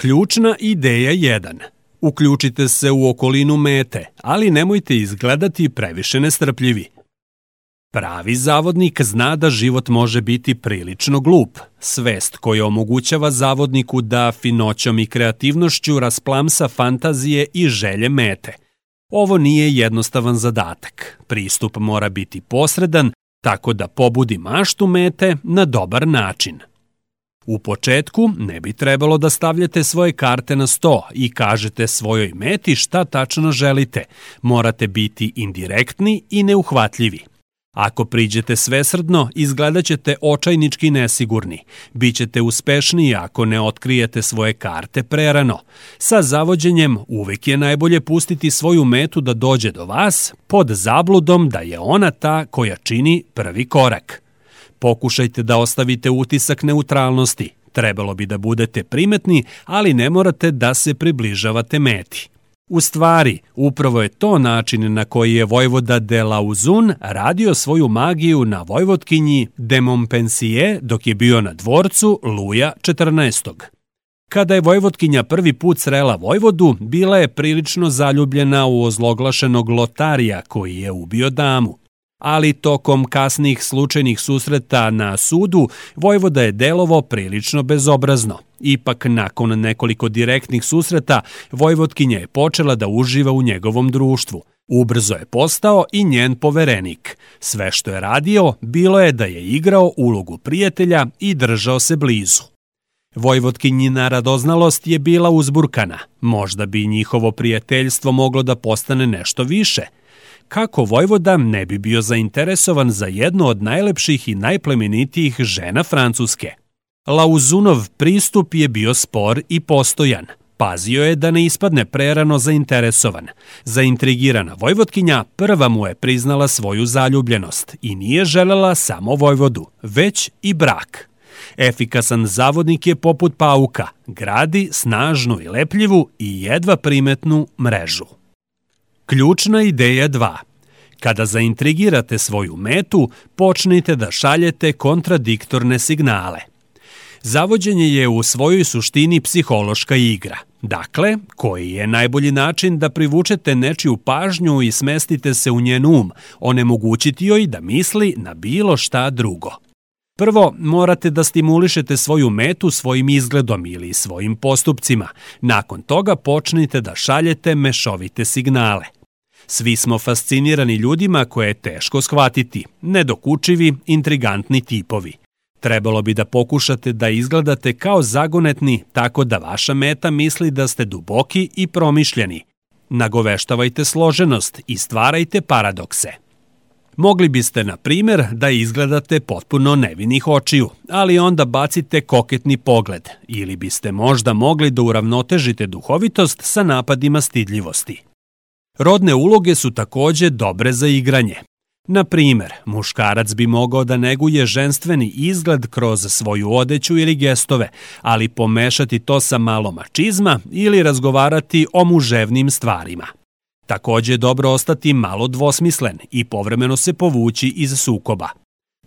Ključna ideja 1. Uključite se u okolinu mete, ali nemojte izgledati previše nestrpljivi. Pravi zavodnik zna da život može biti prilično glup. Svest koja omogućava zavodniku da finoćom i kreativnošću rasplamsa fantazije i želje mete. Ovo nije jednostavan zadatak. Pristup mora biti posredan, tako da pobudi maštu mete na dobar način. U početku ne bi trebalo da stavljate svoje karte na sto i kažete svojoj meti šta tačno želite. Morate biti indirektni i neuhvatljivi. Ako priđete svesrdno, izgledat ćete očajnički nesigurni. Bićete uspešniji ako ne otkrijete svoje karte prerano. Sa zavođenjem uvek je najbolje pustiti svoju metu da dođe do vas pod zabludom da je ona ta koja čini prvi korak. Pokušajte da ostavite utisak neutralnosti. Trebalo bi da budete primetni, ali ne morate da se približavate meti. U stvari, upravo je to način na koji je Vojvoda de Lauzun radio svoju magiju na Vojvodkinji de Montpensier dok je bio na dvorcu Luja XIV. Kada je Vojvodkinja prvi put srela Vojvodu, bila je prilično zaljubljena u ozloglašenog Lotarija koji je ubio damu ali tokom kasnih slučajnih susreta na sudu Vojvoda je delovo prilično bezobrazno. Ipak, nakon nekoliko direktnih susreta, Vojvodkinja je počela da uživa u njegovom društvu. Ubrzo je postao i njen poverenik. Sve što je radio bilo je da je igrao ulogu prijatelja i držao se blizu. Vojvodkinjina radoznalost je bila uzburkana. Možda bi njihovo prijateljstvo moglo da postane nešto više – kako Vojvoda ne bi bio zainteresovan za jednu od najlepših i najplemenitijih žena Francuske. Lauzunov pristup je bio spor i postojan. Pazio je da ne ispadne prerano zainteresovan. Zaintrigirana Vojvodkinja prva mu je priznala svoju zaljubljenost i nije želela samo Vojvodu, već i brak. Efikasan zavodnik je poput pauka, gradi snažnu i lepljivu i jedva primetnu mrežu. Ključna ideja 2. Kada zaintrigirate svoju metu, počnite da šaljete kontradiktorne signale. Zavođenje je u svojoj suštini psihološka igra. Dakle, koji je najbolji način da privučete nečiju pažnju i smestite se u njen um, onemogućiti joj da misli na bilo šta drugo. Prvo, morate da stimulišete svoju metu svojim izgledom ili svojim postupcima. Nakon toga počnite da šaljete mešovite signale. Svi smo fascinirani ljudima koje je teško shvatiti, nedokučivi, intrigantni tipovi. Trebalo bi da pokušate da izgledate kao zagonetni tako da vaša meta misli da ste duboki i promišljeni. Nagoveštavajte složenost i stvarajte paradokse. Mogli biste, na primer, da izgledate potpuno nevinih očiju, ali onda bacite koketni pogled, ili biste možda mogli da uravnotežite duhovitost sa napadima stidljivosti. Rodne uloge su takođe dobre za igranje. Na primer, muškarac bi mogao da neguje ženstveni izgled kroz svoju odeću ili gestove, ali pomešati to sa malo mačizma ili razgovarati o muževnim stvarima. Takođe je dobro ostati malo dvosmislen i povremeno se povući iz sukoba.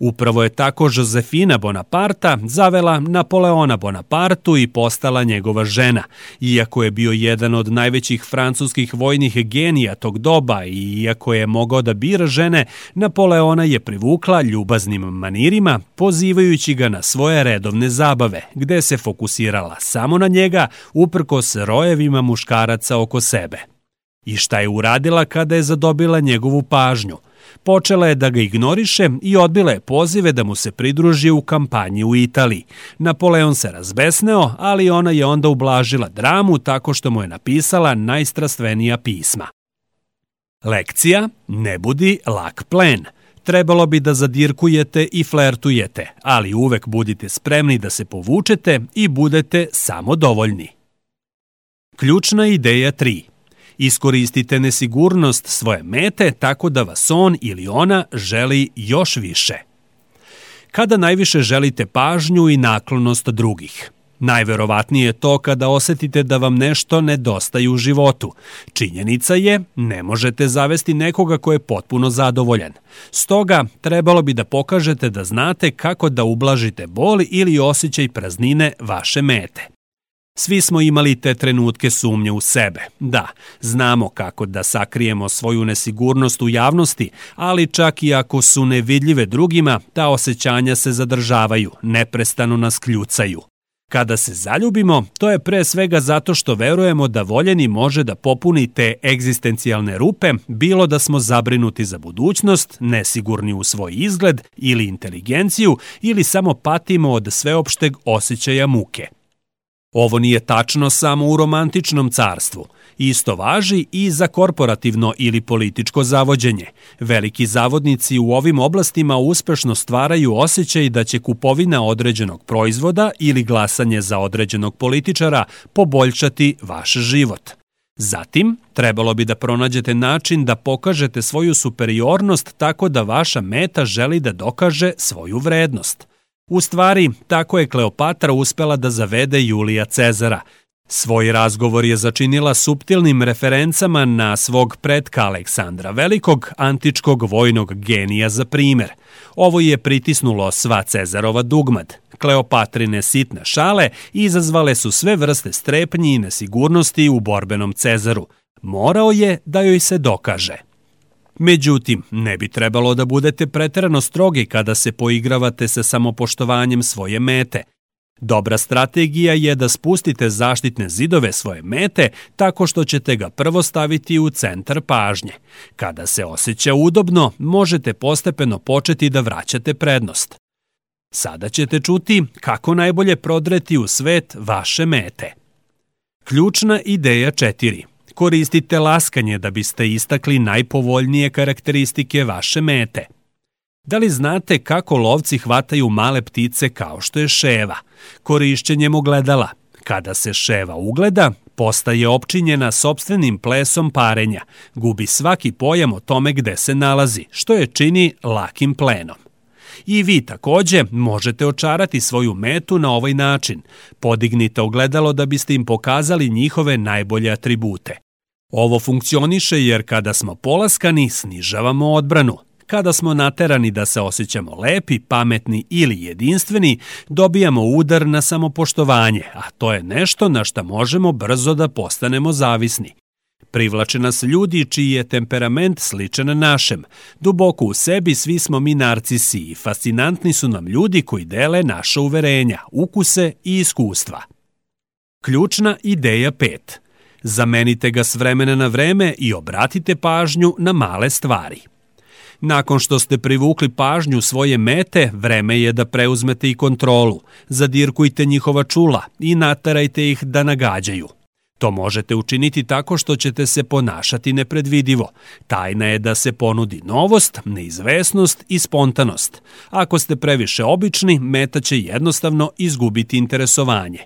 Upravo je tako Josefina Bonaparta zavela Napoleona Bonapartu i postala njegova žena. Iako je bio jedan od najvećih francuskih vojnih genija tog doba i iako je mogao da bira žene, Napoleona je privukla ljubaznim manirima, pozivajući ga na svoje redovne zabave, gde se fokusirala samo na njega, uprkos rojevima muškaraca oko sebe. I šta je uradila kada je zadobila njegovu pažnju – Počela je da ga ignoriše i odbila je pozive da mu se pridruži u kampanji u Italiji. Napoleon se razbesneo, ali ona je onda ublažila dramu tako što mu je napisala najstrastvenija pisma. Lekcija Ne budi lak plen. Trebalo bi da zadirkujete i flertujete, ali uvek budite spremni da se povučete i budete samodovoljni. Ključna ideja 3. Iskoristite nesigurnost svoje mete tako da vas on ili ona želi još više. Kada najviše želite pažnju i naklonost drugih? Najverovatnije je to kada osetite da vam nešto nedostaje u životu. Činjenica je, ne možete zavesti nekoga ko je potpuno zadovoljan. Stoga, trebalo bi da pokažete da znate kako da ublažite bol ili osjećaj praznine vaše mete. Svi smo imali te trenutke sumnje u sebe. Da, znamo kako da sakrijemo svoju nesigurnost u javnosti, ali čak i ako su nevidljive drugima, ta osjećanja se zadržavaju, neprestano nas kljucaju. Kada se zaljubimo, to je pre svega zato što verujemo da voljeni može da popuni te egzistencijalne rupe, bilo da smo zabrinuti za budućnost, nesigurni u svoj izgled ili inteligenciju, ili samo patimo od sveopšteg osjećaja muke. Ovo nije tačno samo u romantičnom carstvu. Isto važi i za korporativno ili političko zavođenje. Veliki zavodnici u ovim oblastima uspešno stvaraju osjećaj da će kupovina određenog proizvoda ili glasanje za određenog političara poboljšati vaš život. Zatim, trebalo bi da pronađete način da pokažete svoju superiornost tako da vaša meta želi da dokaže svoju vrednost – U stvari, tako je Kleopatra uspela da zavede Julija Cezara. Svoj razgovor je začinila subtilnim referencama na svog predka Aleksandra Velikog, antičkog vojnog genija za primer. Ovo je pritisnulo sva Cezarova dugmad. Kleopatrine sitne šale izazvale su sve vrste strepnji i nesigurnosti u borbenom Cezaru. Morao je da joj se dokaže. Međutim, ne bi trebalo da budete preterano strogi kada se poigravate sa samopoštovanjem svoje mete. Dobra strategija je da spustite zaštitne zidove svoje mete tako što ćete ga prvo staviti u centar pažnje. Kada se osjeća udobno, možete postepeno početi da vraćate prednost. Sada ćete čuti kako najbolje prodreti u svet vaše mete. Ključna ideja 4. Koristite laskanje da biste istakli najpovoljnije karakteristike vaše mete. Da li znate kako lovci hvataju male ptice kao što je ševa? Korišćenjem ogledala. Kada se ševa ugleda, postaje opčinjena sobstvenim plesom parenja, gubi svaki pojam o tome gde se nalazi, što je čini lakim plenom. I vi takođe možete očarati svoju metu na ovaj način. Podignite ogledalo da biste im pokazali njihove najbolje atribute. Ovo funkcioniše jer kada smo polaskani, snižavamo odbranu. Kada smo naterani da se osjećamo lepi, pametni ili jedinstveni, dobijamo udar na samopoštovanje, a to je nešto na šta možemo brzo da postanemo zavisni. Privlače nas ljudi čiji je temperament sličan našem. Duboko u sebi svi smo mi narcisi i fascinantni su nam ljudi koji dele naša uverenja, ukuse i iskustva. Ključna ideja 5. Zamenite ga s vremena na vreme i obratite pažnju na male stvari. Nakon što ste privukli pažnju svoje mete, vreme je da preuzmete i kontrolu. Zadirkujte njihova čula i natarajte ih da nagađaju. To možete učiniti tako što ćete se ponašati nepredvidivo. Tajna je da se ponudi novost, neizvesnost i spontanost. Ako ste previše obični, meta će jednostavno izgubiti interesovanje.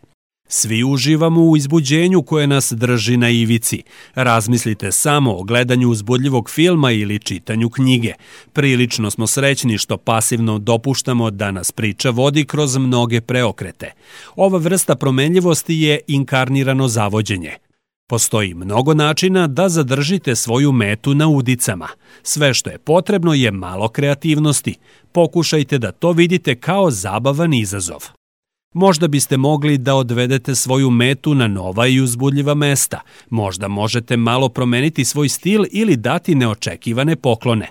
Svi uživamo u izbuđenju koje nas drži na ivici. Razmislite samo o gledanju uzbudljivog filma ili čitanju knjige. Prilično smo srećni što pasivno dopuštamo da nas priča vodi kroz mnoge preokrete. Ova vrsta promenljivosti je inkarnirano zavođenje. Postoji mnogo načina da zadržite svoju metu na udicama. Sve što je potrebno je malo kreativnosti. Pokušajte da to vidite kao zabavan izazov. Možda biste mogli da odvedete svoju metu na nova i uzbudljiva mesta. Možda možete malo promeniti svoj stil ili dati neočekivane poklone.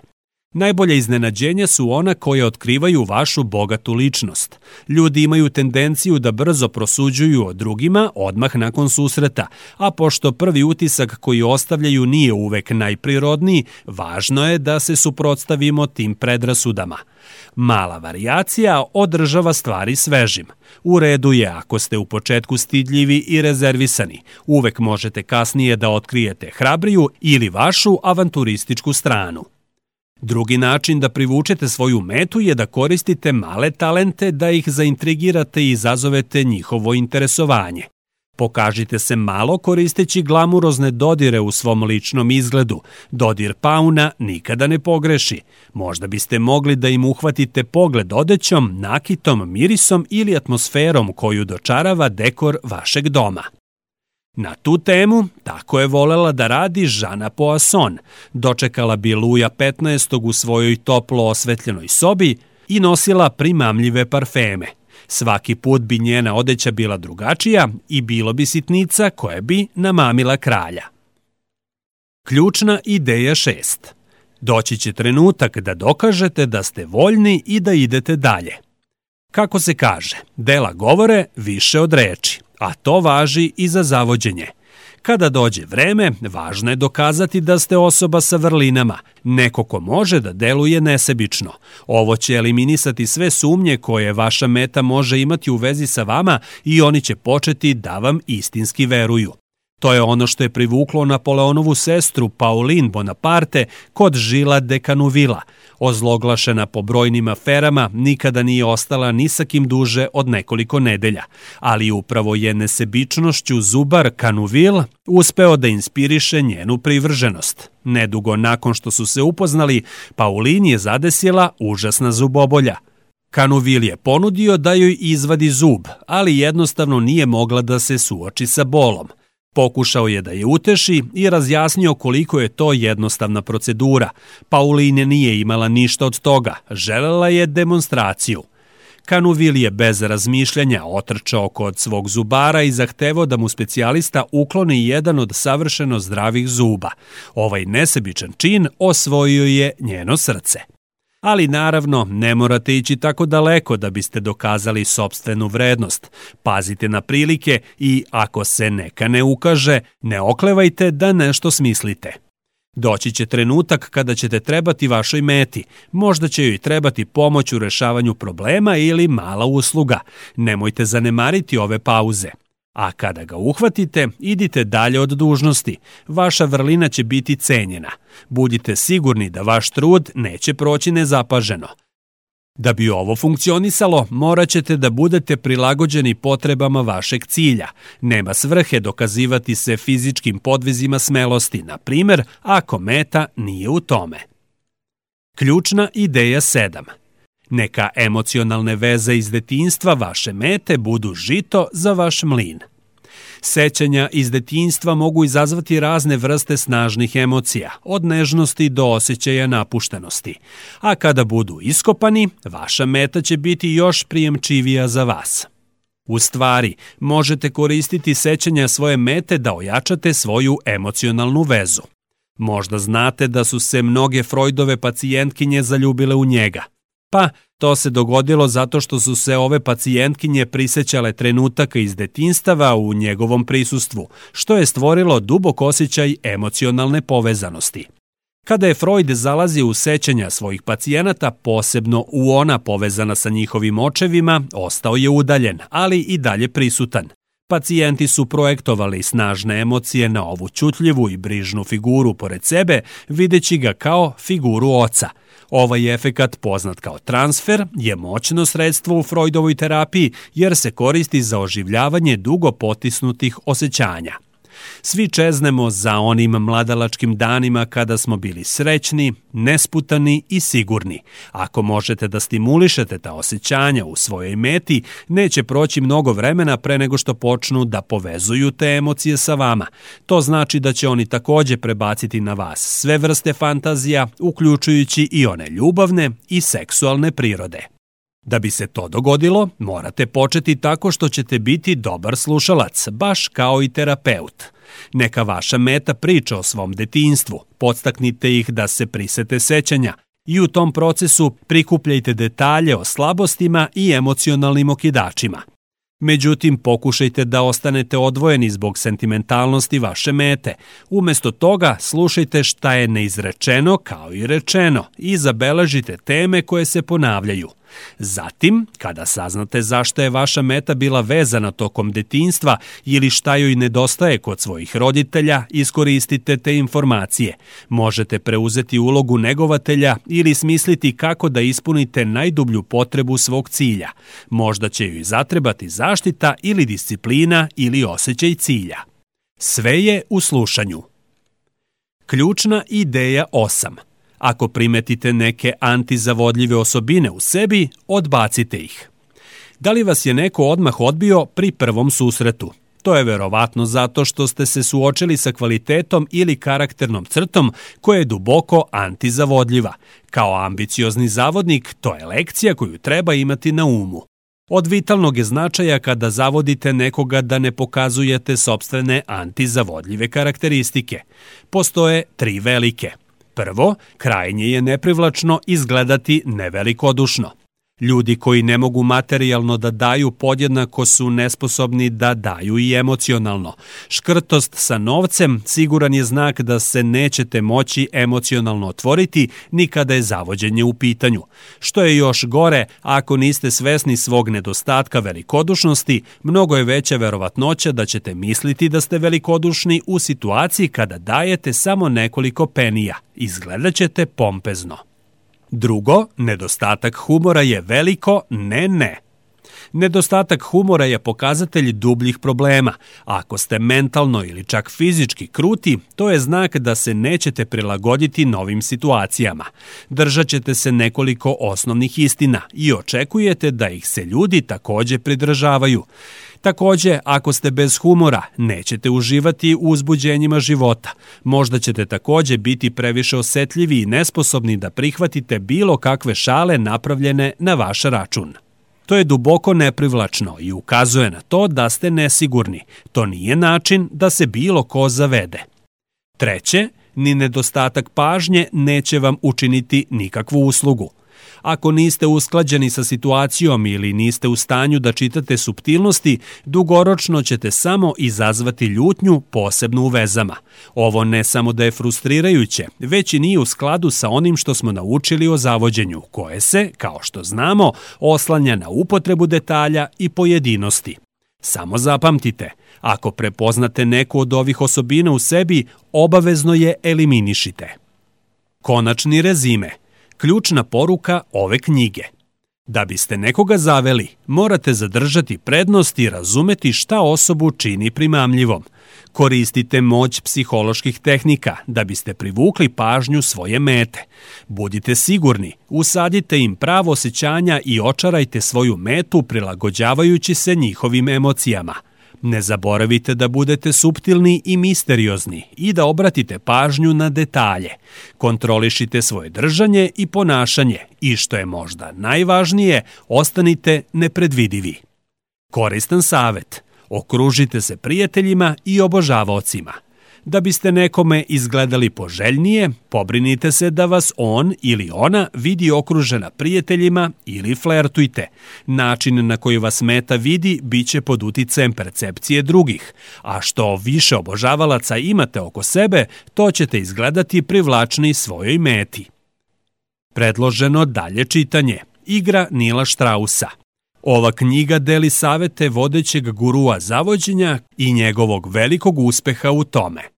Najbolje iznenađenja su ona koje otkrivaju vašu bogatu ličnost. Ljudi imaju tendenciju da brzo prosuđuju o drugima odmah nakon susreta, a pošto prvi utisak koji ostavljaju nije uvek najprirodniji, važno je da se suprotstavimo tim predrasudama. Mala varijacija održava stvari svežim. U redu je ako ste u početku stidljivi i rezervisani. Uvek možete kasnije da otkrijete hrabriju ili vašu avanturističku stranu. Drugi način da privučete svoju metu je da koristite male talente da ih zaintrigirate i izazovete njihovo interesovanje. Pokažite se malo koristeći glamurozne dodire u svom ličnom izgledu. Dodir pauna nikada ne pogreši. Možda biste mogli da im uhvatite pogled odećom, nakitom, mirisom ili atmosferom koju dočarava dekor vašeg doma. Na tu temu tako je volela da radi Žana Poasson. Dočekala bi Luja 15. u svojoj toplo osvetljenoj sobi i nosila primamljive parfeme. Svaki put bi njena odeća bila drugačija i bilo bi sitnica koja bi namamila kralja. Ključna ideja šest. Doći će trenutak da dokažete da ste voljni i da idete dalje. Kako se kaže, dela govore više od reči, a to važi i za zavođenje. Kada dođe vreme, važno je dokazati da ste osoba sa vrlinama, neko ko može da deluje nesebično. Ovo će eliminisati sve sumnje koje vaša meta može imati u vezi sa vama i oni će početi da vam istinski veruju. To je ono što je privuklo Napoleonovu sestru Pauline Bonaparte kod Žila de Canuvila. Ozloglašena po brojnim aferama, nikada nije ostala ni sa kim duže od nekoliko nedelja, ali upravo je nesebičnošću Zubar Canuvil uspeo da inspiriše njenu privrženost. Nedugo nakon što su se upoznali, Pauline je zadesila užasna zubobolja. Kanuvil je ponudio da joj izvadi zub, ali jednostavno nije mogla da se suoči sa bolom – Pokušao je da je uteši i razjasnio koliko je to jednostavna procedura. Pauline nije imala ništa od toga, želela je demonstraciju. Kanuvil je bez razmišljanja otrčao kod svog zubara i zahtevao da mu specijalista ukloni jedan od savršeno zdravih zuba. Ovaj nesebičan čin osvojio je njeno srce ali naravno ne morate ići tako daleko da biste dokazali sobstvenu vrednost. Pazite na prilike i ako se neka ne ukaže, ne oklevajte da nešto smislite. Doći će trenutak kada ćete trebati vašoj meti. Možda će joj trebati pomoć u rešavanju problema ili mala usluga. Nemojte zanemariti ove pauze. A kada ga uhvatite, idite dalje od dužnosti. Vaša vrlina će biti cenjena. Budite sigurni da vaš trud neće proći nezapaženo. Da bi ovo funkcionisalo, morat ćete da budete prilagođeni potrebama vašeg cilja. Nema svrhe dokazivati se fizičkim podvizima smelosti, na primer, ako meta nije u tome. Ključna ideja 7. Neka emocionalne veze iz detinstva vaše mete budu žito za vaš mlin. Sećanja iz detinjstva mogu izazvati razne vrste snažnih emocija, od nežnosti do osjećaja napuštenosti. A kada budu iskopani, vaša meta će biti još prijemčivija za vas. U stvari, možete koristiti sećanja svoje mete da ojačate svoju emocionalnu vezu. Možda znate da su se mnoge Freudove pacijentkinje zaljubile u njega – Pa, to se dogodilo zato što su se ove pacijentkinje prisećale trenutaka iz detinstava u njegovom prisustvu, što je stvorilo dubok osjećaj emocionalne povezanosti. Kada je Freud zalazio u sećanja svojih pacijenata, posebno u ona povezana sa njihovim očevima, ostao je udaljen, ali i dalje prisutan. Pacijenti su projektovali snažne emocije na ovu čutljivu i brižnu figuru pored sebe, videći ga kao figuru oca – Ovaj efekat, poznat kao transfer, je moćno sredstvo u Freudovoj terapiji jer se koristi za oživljavanje dugo potisnutih osjećanja. Svi čeznemo za onim mladalačkim danima kada smo bili srećni, nesputani i sigurni. Ako možete da stimulišete ta osjećanja u svojoj meti, neće proći mnogo vremena pre nego što počnu da povezuju te emocije sa vama. To znači da će oni takođe prebaciti na vas sve vrste fantazija, uključujući i one ljubavne i seksualne prirode. Da bi se to dogodilo, morate početi tako što ćete biti dobar slušalac, baš kao i terapeut. Neka vaša meta priča o svom detinstvu, podstaknite ih da se prisete sećanja i u tom procesu prikupljajte detalje o slabostima i emocionalnim okidačima. Međutim, pokušajte da ostanete odvojeni zbog sentimentalnosti vaše mete. Umesto toga, slušajte šta je neizrečeno kao i rečeno i zabeležite teme koje se ponavljaju – Zatim, kada saznate zašto je vaša meta bila vezana tokom detinstva ili šta joj nedostaje kod svojih roditelja, iskoristite te informacije. Možete preuzeti ulogu negovatelja ili smisliti kako da ispunite najdublju potrebu svog cilja. Možda će joj zatrebati zaštita ili disciplina ili osjećaj cilja. Sve je u slušanju. Ključna ideja 8. Ako primetite neke antizavodljive osobine u sebi, odbacite ih. Da li vas je neko odmah odbio pri prvom susretu? To je verovatno zato što ste se suočili sa kvalitetom ili karakternom crtom koja je duboko antizavodljiva. Kao ambiciozni zavodnik, to je lekcija koju treba imati na umu. Od vitalnog je značaja kada zavodite nekoga da ne pokazujete sobstvene antizavodljive karakteristike. Postoje tri velike. Prvo, krajnje je neprivlačno izgledati nevelikodušno – Ljudi koji ne mogu materijalno da daju podjednako su nesposobni da daju i emocionalno. Škrtost sa novcem siguran je znak da se nećete moći emocionalno otvoriti ni kada je zavođenje u pitanju. Što je još gore, ako niste svesni svog nedostatka velikodušnosti, mnogo je veća verovatnoća da ćete misliti da ste velikodušni u situaciji kada dajete samo nekoliko penija. Izgledat ćete pompezno. Drugo, nedostatak humora je veliko ne ne. Nedostatak humora je pokazatelj dubljih problema. Ako ste mentalno ili čak fizički kruti, to je znak da se nećete prilagoditi novim situacijama. Držat ćete se nekoliko osnovnih istina i očekujete da ih se ljudi takođe pridržavaju. Takođe, ako ste bez humora, nećete uživati u uzbuđenjima života. Možda ćete takođe biti previše osetljivi i nesposobni da prihvatite bilo kakve šale napravljene na vaš račun. To je duboko neprivlačno i ukazuje na to da ste nesigurni. To nije način da se bilo ko zavede. Treće, ni nedostatak pažnje neće vam učiniti nikakvu uslugu. Ako niste usklađeni sa situacijom ili niste u stanju da čitate subtilnosti, dugoročno ćete samo izazvati ljutnju, posebno u vezama. Ovo ne samo da je frustrirajuće, već i nije u skladu sa onim što smo naučili o zavođenju, koje se, kao što znamo, oslanja na upotrebu detalja i pojedinosti. Samo zapamtite, ako prepoznate neku od ovih osobina u sebi, obavezno je eliminišite. Konačni rezime – ključna poruka ove knjige. Da biste nekoga zaveli, morate zadržati prednost i razumeti šta osobu čini primamljivom. Koristite moć psiholoških tehnika da biste privukli pažnju svoje mete. Budite sigurni, usadite im pravo osjećanja i očarajte svoju metu prilagođavajući se njihovim emocijama – Ne zaboravite da budete suptilni i misteriozni i da obratite pažnju na detalje. Kontrolišite svoje držanje i ponašanje i što je možda najvažnije, ostanite nepredvidivi. Koristan savet. Okružite se prijateljima i obožavaocima – Da biste nekome izgledali poželjnije, pobrinite se da vas on ili ona vidi okružena prijateljima ili flertujte. Način na koji vas meta vidi biće pod uticajem percepcije drugih, a što više obožavalaca imate oko sebe, to ćete izgledati privlačni svojoj meti. Predloženo dalje čitanje. Igra Nila Štrausa. Ova knjiga deli savete vodećeg gurua zavođenja i njegovog velikog uspeha u tome.